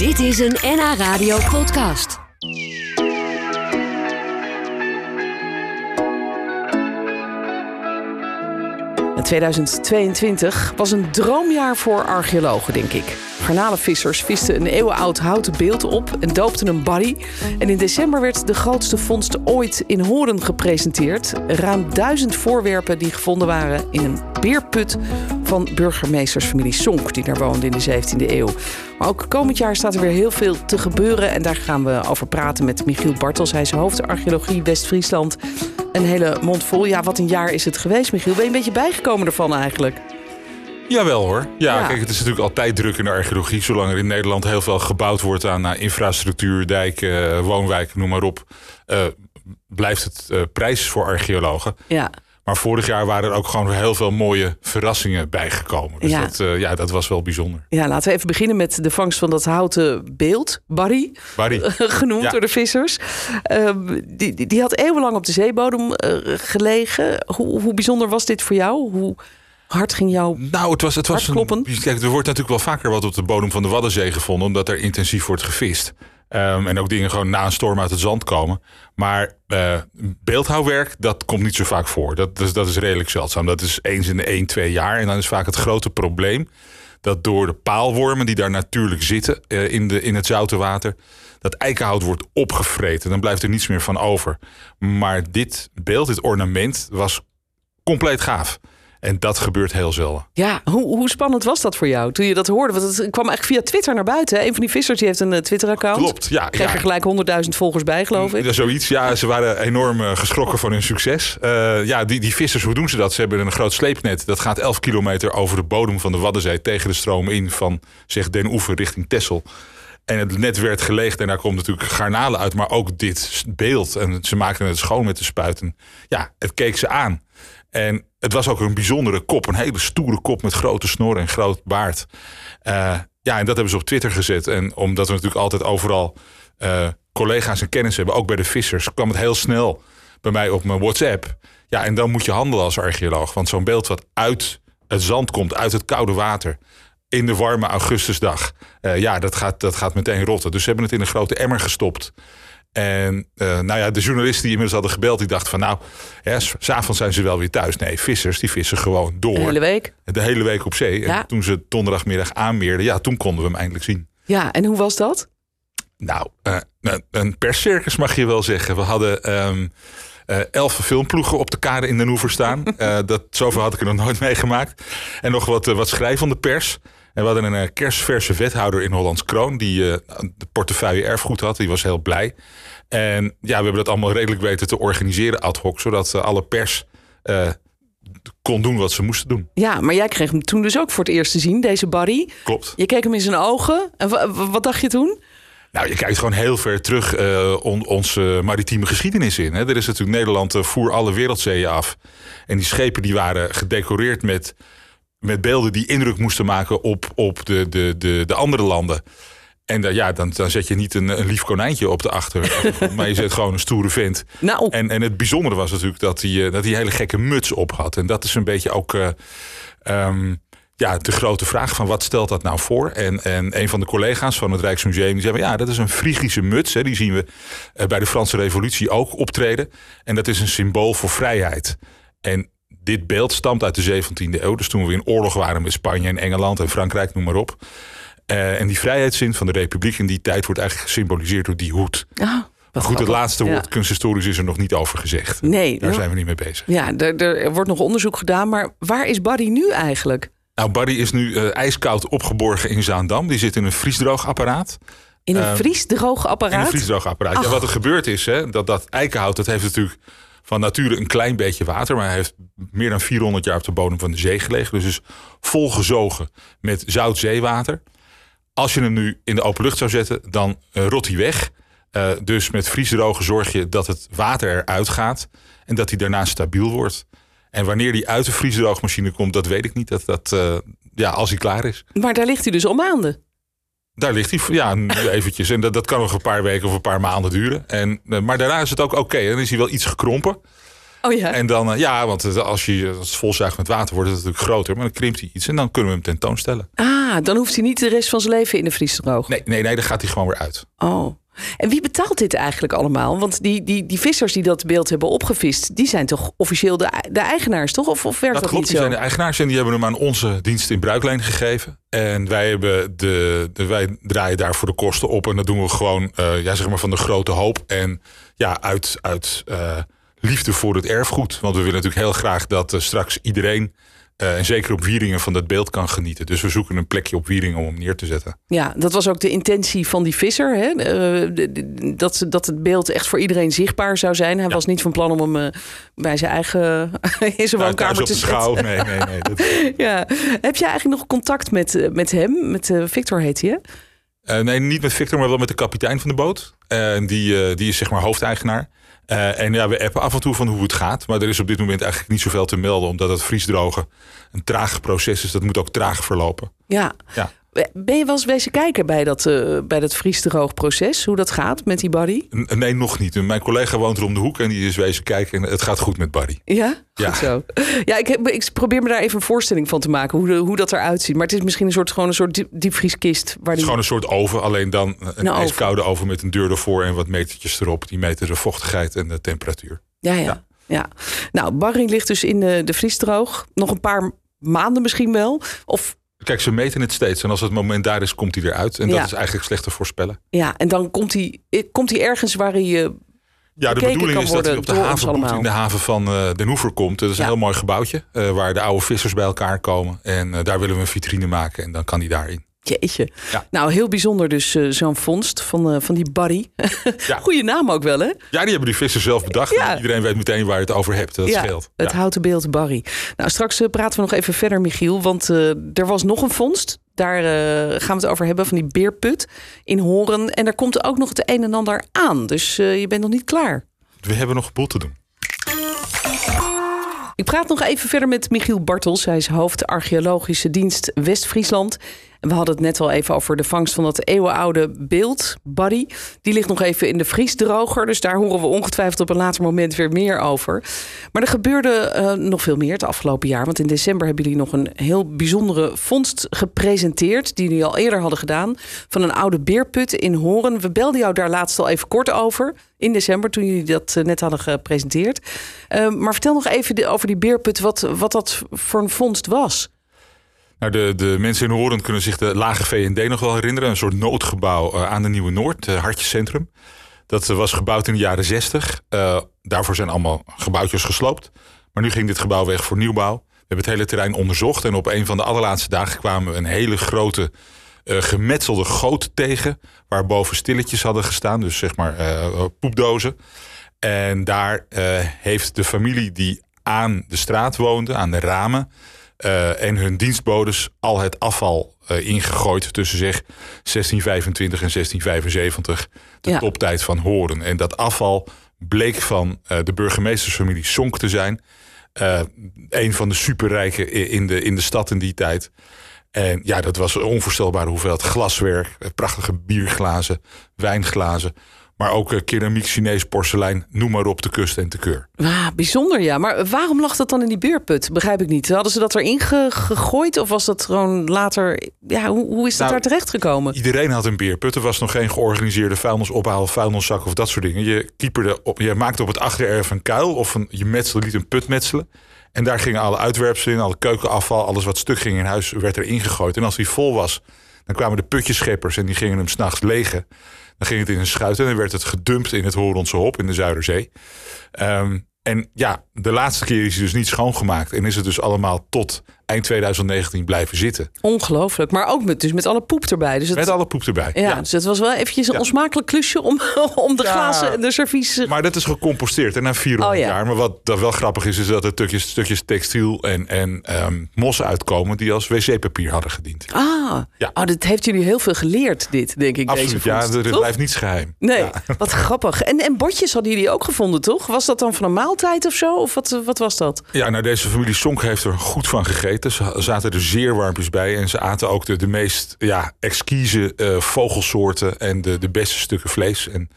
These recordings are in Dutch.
Dit is een NH Radio podcast. En 2022 was een droomjaar voor archeologen, denk ik. Garnalenvissers visten een eeuwenoud houten beeld op en doopten een barry. En in december werd de grootste vondst ooit in Horen gepresenteerd. Ruim duizend voorwerpen die gevonden waren in een beerput van burgemeestersfamilie Sonk, die daar woonde in de 17e eeuw. Maar ook komend jaar staat er weer heel veel te gebeuren. En daar gaan we over praten met Michiel Bartels. Hij is hoofdarcheologie West-Friesland. Een hele mond vol. Ja, wat een jaar is het geweest, Michiel. Ben je een beetje bijgekomen ervan eigenlijk? Jawel hoor. Ja, Ja. kijk, het is natuurlijk altijd druk in de archeologie. Zolang er in Nederland heel veel gebouwd wordt aan eh, infrastructuur, dijken, eh, woonwijken, noem maar op. eh, blijft het prijs voor archeologen. Ja. Maar vorig jaar waren er ook gewoon heel veel mooie verrassingen bijgekomen. Dus Ja. Dat, eh, ja, dat was wel bijzonder. ja, laten we even beginnen met de vangst van dat houten beeld. Barry, Barry, genoemd Ja. door de vissers. Ehm, die, die, die had eeuwenlang op de zeebodem eh, gelegen. Hoe, hoe bijzonder was dit voor jou? Hoe hard ging jouw... nou, het was, het was een, kijk, er wordt natuurlijk wel vaker wat op de bodem van de Waddenzee gevonden, omdat er intensief wordt gevist. Ehm, en ook dingen gewoon na een storm uit het zand komen. Maar eh, beeldhouwwerk, dat komt niet zo vaak voor. Dat, dat, is- dat is redelijk zeldzaam. Dat is eens in de 1, 2 jaar. En dan is vaak het grote probleem dat door de paalwormen die daar natuurlijk zitten eh, in, de, in het zoute water, dat eikenhout wordt opgevreten. Dan blijft er niets meer van over. Maar dit beeld, dit ornament, was compleet gaaf. En dat gebeurt heel zelden. Ja, hoe, hoe spannend was dat voor jou toen je dat hoorde? Want het kwam eigenlijk via Twitter naar buiten. hè? Een van die vissers die heeft een eh, Twitter-account. Klopt, ja. Kreeg ja. er gelijk 100.000 volgers bij, geloof ik. Ja, zoiets. Ja, ze waren enorm eh, geschrokken van hun succes. Eh, ja, die, die vissers, hoe doen ze dat? Ze hebben een groot sleepnet. Dat gaat 11 kilometer over de bodem van de Waddenzee tegen de stroom in van zeg Den Oever richting Texel. En het net werd geleegd en daar komt natuurlijk garnalen uit, maar ook dit beeld. En ze maakten het schoon met de spuiten. Ja, het keek ze aan. En het was ook een bijzondere kop, een hele stoere kop met grote snor en groot baard. Eh, ja, en dat hebben ze op Twitter gezet. En omdat we natuurlijk altijd overal eh, collega's en kennis hebben, ook bij de vissers, kwam het heel snel bij mij op mijn WhatsApp. Ja, en dan moet je handelen als archeoloog. Want zo'n beeld wat uit het zand komt, uit het koude water, in de warme augustusdag, eh, ja, dat gaat, dat gaat meteen rotten. Dus ze hebben het in een grote emmer gestopt. En eh, nou ja, de journalisten die inmiddels hadden gebeld, die dachten van nou, s'avonds zijn ze wel weer thuis. Nee, vissers die vissen gewoon door. De hele week. De hele week op zee. Ja. En toen ze donderdagmiddag aanmeerden, ja, toen konden we hem eindelijk zien. Ja, en hoe was dat? Nou, eh, een- perscircus mag je wel zeggen. We hadden ehm, eh, elf filmploegen op de kade in Den Oever staan. Dat, zoveel had ik er nog nooit meegemaakt. En nog wat, eh, wat schrijvende pers. En we hadden een eh, kerstverse wethouder in Hollands Kroon... die eh, de portefeuille erfgoed had. Die was heel blij. En ja, we hebben dat allemaal redelijk weten te organiseren ad hoc... zodat alle pers eh, kon doen wat ze moesten doen. Ja, maar jij kreeg hem toen dus ook voor het eerst te zien, deze Barry. Klopt. Je keek hem in zijn ogen. En wa- wa- wat dacht je toen? Nou, je kijkt gewoon heel ver terug eh, on- onze maritieme geschiedenis in. Hè. Er is natuurlijk Nederland voer alle wereldzeeën af. En die schepen die waren gedecoreerd met, met beelden die indruk moesten maken op, op de, de, de, de andere landen. En dan ja, dan, dan zet je niet een, een lief konijntje op de achter, maar je zet gewoon een stoere vent. Nou, En, en het bijzondere was natuurlijk dat hij, eh, dat hij hele gekke muts op had. En dat is een beetje ook eh, ehm, ja, de grote vraag van wat stelt dat nou voor? En, en een van de collega's van het Rijksmuseum die zei... ja, dat is een Frigische muts. Hè. Die zien we eh, bij de Franse revolutie ook optreden. En dat is een symbool voor vrijheid. En dit beeld stamt uit de 17e eeuw. Dus toen we in oorlog waren met Spanje en Engeland en Frankrijk, noem maar op. Eh, en die vrijheidszin van de republiek in die tijd wordt eigenlijk gesymboliseerd door die hoed. wat Maar goed, het laatste Ja. woord kunsthistorisch is er nog niet over gezegd. Nee, Daar zijn we niet mee bezig. Ja, er, er wordt nog onderzoek gedaan, maar waar is Barry nu eigenlijk? Nou, Barry is nu eh, ijskoud opgeborgen in Zaandam. Die zit in een vriesdroogapparaat. In een Ehm, vriesdroog In een apparaat? vriesdroogapparaat. Ja, wat er gebeurd is, hè, dat, dat eikenhout, dat heeft natuurlijk van nature een klein beetje water. Maar hij heeft meer dan 400 jaar op de bodem van de zee gelegen. Dus is volgezogen met zout zeewater. Als je hem nu in de open lucht zou zetten, dan eh, rot hij weg. Eh, dus met vriesdrogen zorg je dat het water eruit gaat. En dat hij daarna stabiel wordt. En wanneer die uit de vriesdroogmachine komt, dat weet ik niet. Dat, dat, eh, ja, als hij klaar is. Maar daar ligt hij dus al maanden. Daar ligt hij, ja, nu eventjes. En dat, dat kan nog een paar weken of een paar maanden duren. En, eh, maar daarna is het ook oké. Dan is hij wel iets gekrompen. Oh ja. En dan, eh, ja, want het- als je als het volzuigt met water wordt het natuurlijk groter. Maar dan krimpt hij iets en dan kunnen we hem tentoonstellen. Ah, dan hoeft hij niet de rest van zijn leven in de vries te drogen. Nee, nee, nee, dan gaat hij gewoon weer uit. Oh. En wie betaalt dit eigenlijk allemaal? Want die, die, die vissers die dat beeld hebben opgevist, die zijn toch officieel de, de eigenaars, toch? Of, of werkt Dat dat, klopt, niet die zijn de eigenaars en die hebben hem aan onze dienst in bruikleen gegeven. En wij, hebben de, de, wij draaien daarvoor de kosten op. En dat doen we gewoon eh, ja, zeg maar van de grote hoop. En ja, uit, uit eh, liefde voor het erfgoed. Want we willen natuurlijk heel graag dat eh, straks iedereen... eh, en zeker op Wieringen van dat beeld kan genieten. Dus we zoeken een plekje op Wieringen om hem neer te zetten. Ja, dat was ook de intentie van die visser. Hè? Eh, de- de- dat, het beeld echt voor iedereen zichtbaar zou zijn. Hij was niet van plan om hem eh, bij zijn eigen in zijn Nou, woonkamer te schouw. Nee, nee, nee. Dat, Ja. Heb je eigenlijk nog contact met, met hem? Met Victor heet hij, hè? Nee, niet met Victor, maar wel met de kapitein van de boot. Die, die is zeg maar hoofdeigenaar. Eh, en ja, we appen af en toe van hoe het gaat. Maar er is op dit moment eigenlijk niet zoveel te melden. Omdat het vriesdrogen een traag proces is. Dat moet ook traag verlopen. Ja. Ja. Ben je wel eens wezen kijken bij dat, eh bij dat vriesdroogproces? Hoe dat gaat met die body? N- Nee, nog niet. Mijn collega woont er om de hoek en die is wezen kijken. En het gaat goed met Barry. Ja? Goed Ja. zo. Ja, ik, heb, ik probeer me daar even een voorstelling van te maken. Hoe, de- hoe dat eruit ziet. Maar het is misschien een soort, gewoon een soort diep, diepvrieskist. Waar Het die... is gewoon een soort oven. Alleen dan een Een oven. ijskoude oven met een deur ervoor. En wat metertjes erop. Die meten de vochtigheid en de temperatuur. Ja, ja, ja. Nou, Barry ligt dus in de, de vriesdroog. Nog een paar maanden misschien wel. Of Kijk, ze meten het steeds. En als het moment daar is, komt hij eruit. En Ja. dat is eigenlijk slecht te voorspellen. ja, en dan komt hij, eh, komt hij ergens waar hij. eh, Ja, de bedoeling is dat hij op de allemaal. in de haven van eh, Den Hoever komt. Dat is Ja. een heel mooi gebouwtje waar de oude vissers bij elkaar komen. En daar willen we een vitrine maken en dan kan hij daarin. Jeetje. Ja. Nou, heel bijzonder dus eh, zo'n vondst van, eh, van die Barry. Ja. Goeie naam ook wel, hè? Ja, die hebben die vissers zelf bedacht. Ja. En iedereen weet meteen waar je het over hebt. Dat ja, scheelt. het houten beeld Barry. Nou, straks eh, praten we nog even verder, Michiel. Want er was nog een vondst. Daar gaan we het over hebben, van die beerput in Horen. En daar komt ook nog het een en ander aan. Dus je bent nog niet klaar. We hebben nog boel te doen. Ik praat nog even verder met Michiel Bartels. Hij is hoofd archeologische dienst West-Friesland. We hadden het net al even over de vangst van dat eeuwenoude beeld, Buddy. Die ligt nog even in de vriesdroger. Dus daar horen we ongetwijfeld op een later moment weer meer over. Maar er gebeurde eh, nog veel meer het afgelopen jaar. Want in december hebben jullie nog een heel bijzondere vondst gepresenteerd. Die jullie al eerder hadden gedaan. Van een oude beerput in Horen. We belden jou daar laatst al even kort over. In december, toen jullie dat eh, net hadden gepresenteerd. Eh, maar vertel nog even over die beerput. Wat, wat dat voor een vondst was. Nou, de, de mensen in Horen kunnen zich de lage V&D nog wel herinneren. Een soort noodgebouw eh, aan de Nieuwe Noord, het Hartjescentrum. Dat eh, was gebouwd in de jaren 60. Eh, daarvoor zijn allemaal gebouwtjes gesloopt. Maar nu ging dit gebouw weg voor nieuwbouw. We hebben het hele terrein onderzocht. En op een van de allerlaatste dagen kwamen we een hele grote eh, gemetselde goot tegen. Waar boven stilletjes hadden gestaan. Dus zeg maar eh, poepdozen. En daar eh, heeft de familie die aan de straat woonde, aan de ramen... eh, en hun dienstbodes al het afval eh, ingegooid tussen zeg 1625 en 1675. De Ja. toptijd van Horen. En dat afval bleek van eh, de burgemeestersfamilie Sonk te zijn. Een van de superrijken in de, in de stad in die tijd. En ja, dat was een onvoorstelbare hoeveelheid glaswerk, prachtige bierglazen, wijnglazen. Maar ook eh, keramiek, Chinees porselein, noem maar op, de kust en te keur. Ah, bijzonder ja. Maar waarom lag dat dan in die beerput? Begrijp ik niet. Hadden ze dat erin ge- gegooid? Of was dat gewoon later... Ja, hoe, hoe is dat Nou, daar terecht gekomen? Iedereen had een beerput. Er was nog geen georganiseerde vuilnisophaal, vuilniszak of dat soort dingen. Je, kieperde op, je maakte op het achtererf een kuil of een, je metselde, liet een put metselen. En daar gingen alle uitwerpselen in, alle keukenafval, alles wat stuk ging in huis, werd er ingegooid. En als die vol was, dan kwamen de putjescheppers en die gingen hem s'nachts legen. Dan ging het in een schuit en dan werd het gedumpt in het Horonse Hop in de Zuiderzee. Ehm, en ja, de laatste keer is hij dus niet schoongemaakt. En is het dus allemaal tot eind 2019 blijven zitten. Ongelooflijk. Maar ook met, dus met alle poep erbij. Dus het, Met alle poep erbij. ja, dus het was wel eventjes een Ja. onsmakelijk klusje om, om de Ja. glazen en de servies... Maar dat is gecomposteerd en na 400 Oh ja. jaar. Maar wat dat wel grappig is, is dat er stukjes, stukjes textiel en, en ehm, mos uitkomen die als wc-papier hadden gediend. Ah, Ja. oh, dat heeft jullie heel veel geleerd, dit, denk ik, Absoluut, deze ja, vondst, toch? blijft niets geheim. Nee, Ja. wat grappig. En, en botjes hadden jullie ook gevonden, toch? Was dat dan van een maaltijd of zo? Of wat, wat was dat? Ja, nou deze familie Sonk heeft er goed van gegeten. Ze zaten er zeer warmpjes bij. En ze aten ook de, de meest ja, exquise uh, vogelsoorten. En de, de beste stukken vlees. En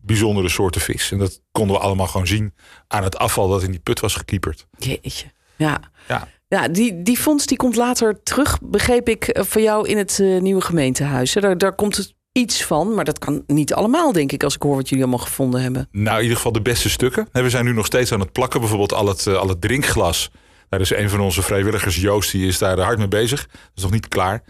bijzondere soorten vis. En dat konden we allemaal gewoon zien aan het afval dat in die put was gekieperd. Jeetje. Ja. ja. Ja, die, die fonds die komt later terug, begreep ik, eh, voor jou in het uh, nieuwe gemeentehuis. Daar, daar komt het iets van, maar dat kan niet allemaal, denk ik, als ik hoor wat jullie allemaal gevonden hebben. Nou, in ieder geval de beste stukken. We zijn nu nog steeds aan het plakken, bijvoorbeeld al het, al het drinkglas. Daar is een van onze vrijwilligers, Joost, die is daar hard mee bezig. Dat is nog niet klaar.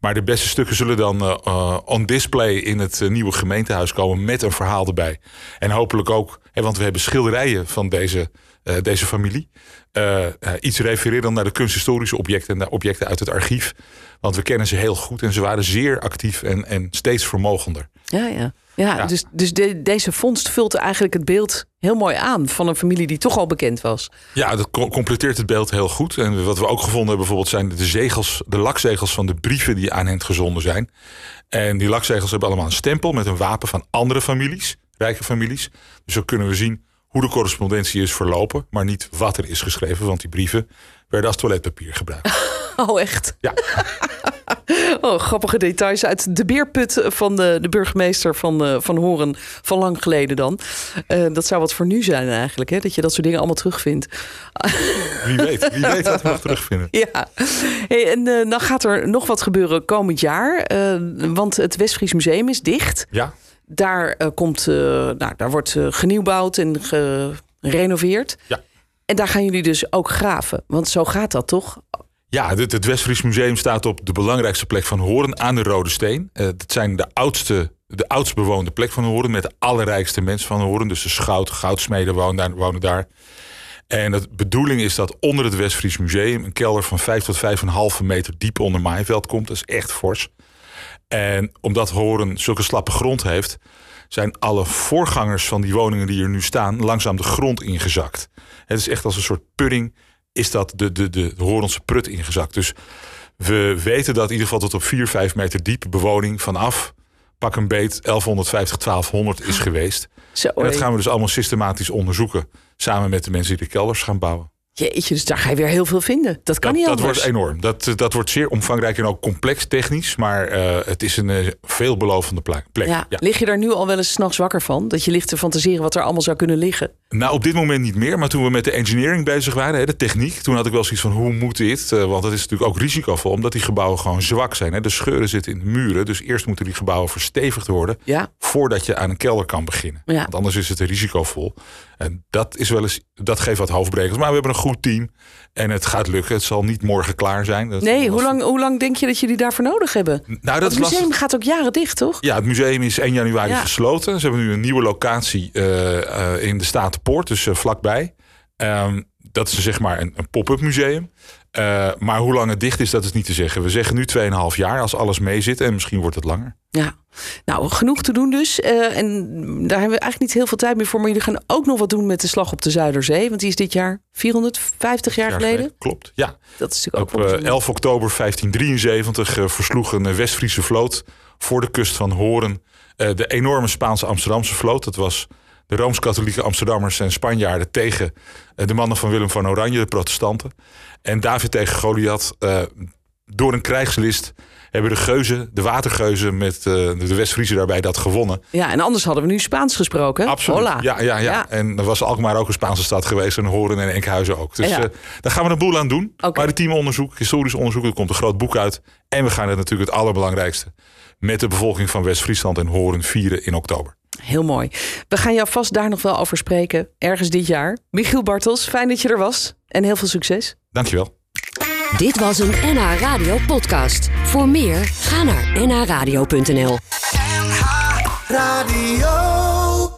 Maar de beste stukken zullen dan uh, on display in het nieuwe gemeentehuis komen met een verhaal erbij. En hopelijk ook, hè, want we hebben schilderijen van deze, deze familie. iets refereren naar de kunsthistorische objecten en de objecten uit het archief. Want we kennen ze heel goed en ze waren zeer actief en, en steeds vermogender. Ja, ja. Ja, dus, dus deze vondst vult eigenlijk het beeld heel mooi aan van een familie die toch al bekend was. Ja, dat completeert het beeld heel goed. En wat we ook gevonden hebben bijvoorbeeld zijn de zegels, de lakzegels van de brieven die aan hen gezonden zijn. En die lakzegels hebben allemaal een stempel met een wapen van andere families, rijke families. Dus zo kunnen we zien hoe de correspondentie is verlopen, maar niet wat er is geschreven, want die brieven werden als toiletpapier gebruikt. Oh, echt? Ja. Oh, grappige details uit de beerput van de, de burgemeester van, uh, van Horen van lang geleden dan. Uh, dat zou wat voor nu zijn eigenlijk, hè? dat je dat soort dingen allemaal terugvindt. Wie weet, wie weet wat we nog terugvinden. Ja, hey, en uh, dan gaat er nog wat gebeuren komend jaar, want het Westfries Museum is dicht. Ja. Daar, komt, nou, daar wordt genieuwbouwd en gerenoveerd. Ja. En daar gaan jullie dus ook graven, want zo gaat dat toch? Ja, het, het Westfries Museum staat op de belangrijkste plek van Horen aan de Rode Steen. Uh, het zijn de oudste, de oudst bewoonde plek van Horen met de allerrijkste mensen van Horen. Dus de schout, goudsmeden wonen daar. Wonen daar. En de bedoeling is dat onder het Westfries Museum een kelder van 5 tot 5,5 meter diep onder maaiveld komt. Dat is echt fors. En omdat Horen zulke slappe grond heeft, zijn alle voorgangers van die woningen die er nu staan langzaam de grond ingezakt. Het is echt als een soort pudding is dat de, de, de, de Horense prut ingezakt. Dus we weten dat in ieder geval tot op 4, 5 meter diep bewoning vanaf pak een beet 1150, 1200 is geweest. Zo, en dat gaan we dus allemaal systematisch onderzoeken. Samen met de mensen die de kelders gaan bouwen. Jeetje, dus daar ga je weer heel veel vinden. Dat kan niet anders. Dat wordt enorm. Dat, dat wordt zeer omvangrijk en ook complex technisch. Maar uh, het is een uh, veelbelovende plek. Ja. ja. Lig je daar nu al wel eens s'nachts wakker van? Dat je ligt te fantaseren wat er allemaal zou kunnen liggen? Nou, op dit moment niet meer. Maar toen we met de engineering bezig waren, de techniek... toen had ik wel zoiets van, hoe moet dit? Uh, want dat is natuurlijk ook risicovol, omdat die gebouwen gewoon zwak zijn. Hè? De scheuren zitten in de muren. Dus eerst moeten die gebouwen verstevigd worden... Ja. voordat je aan een kelder kan beginnen. Ja. Want anders is het risicovol. En dat, is wel eens, dat geeft wat hoofdbrekers. Maar we hebben een goed team. En het gaat lukken. Het zal niet morgen klaar zijn. Dat nee, hoe lang, hoe lang denk je dat jullie daarvoor nodig hebben? Nou, dat het museum gaat ook jaren dicht, toch? Ja, het museum is 1 januari ja. gesloten. Ze hebben nu een nieuwe locatie uh, uh, in de Statenpoort, dus uh, vlakbij. Um, dat is zeg maar een, een pop-up museum. Uh, maar hoe lang het dicht is, dat is niet te zeggen. We zeggen nu 2,5 jaar als alles mee zit. En misschien wordt het langer. Ja, nou genoeg te doen dus. Uh, en daar hebben we eigenlijk niet heel veel tijd meer voor. Maar jullie gaan ook nog wat doen met de slag op de Zuiderzee. Want die is dit jaar 450 jaar, jaar geleden. geleden. Klopt, ja. Dat is natuurlijk ook Op uh, 11 oktober 1573 uh, versloeg een West-Friese vloot voor de kust van Horen de enorme Spaanse Amsterdamse vloot. Dat was de Rooms-Katholieke Amsterdammers en Spanjaarden tegen de mannen van Willem van Oranje, de protestanten. En David tegen Goliath, uh, door een krijgslist hebben de geuzen, de watergeuzen met uh, de West-Friese daarbij dat gewonnen. Ja, en anders hadden we nu Spaans gesproken. Absoluut. Hola. Ja, ja, ja, ja. En dan was Alkmaar ook een Spaanse stad geweest en Horen en Enkhuizen ook. Dus ja. uh, daar gaan we een boel aan doen. Okay. Maritiem onderzoek, historisch onderzoek, er komt een groot boek uit. En we gaan het natuurlijk het allerbelangrijkste met de bevolking van West-Friesland en Horen vieren in oktober. Heel mooi. We gaan jou vast daar nog wel over spreken, ergens dit jaar. Michiel Bartels, fijn dat je er was en heel veel succes. Dankjewel. Dit was een NH Radio podcast. Voor meer, ga naar nhradio.nl NH Radio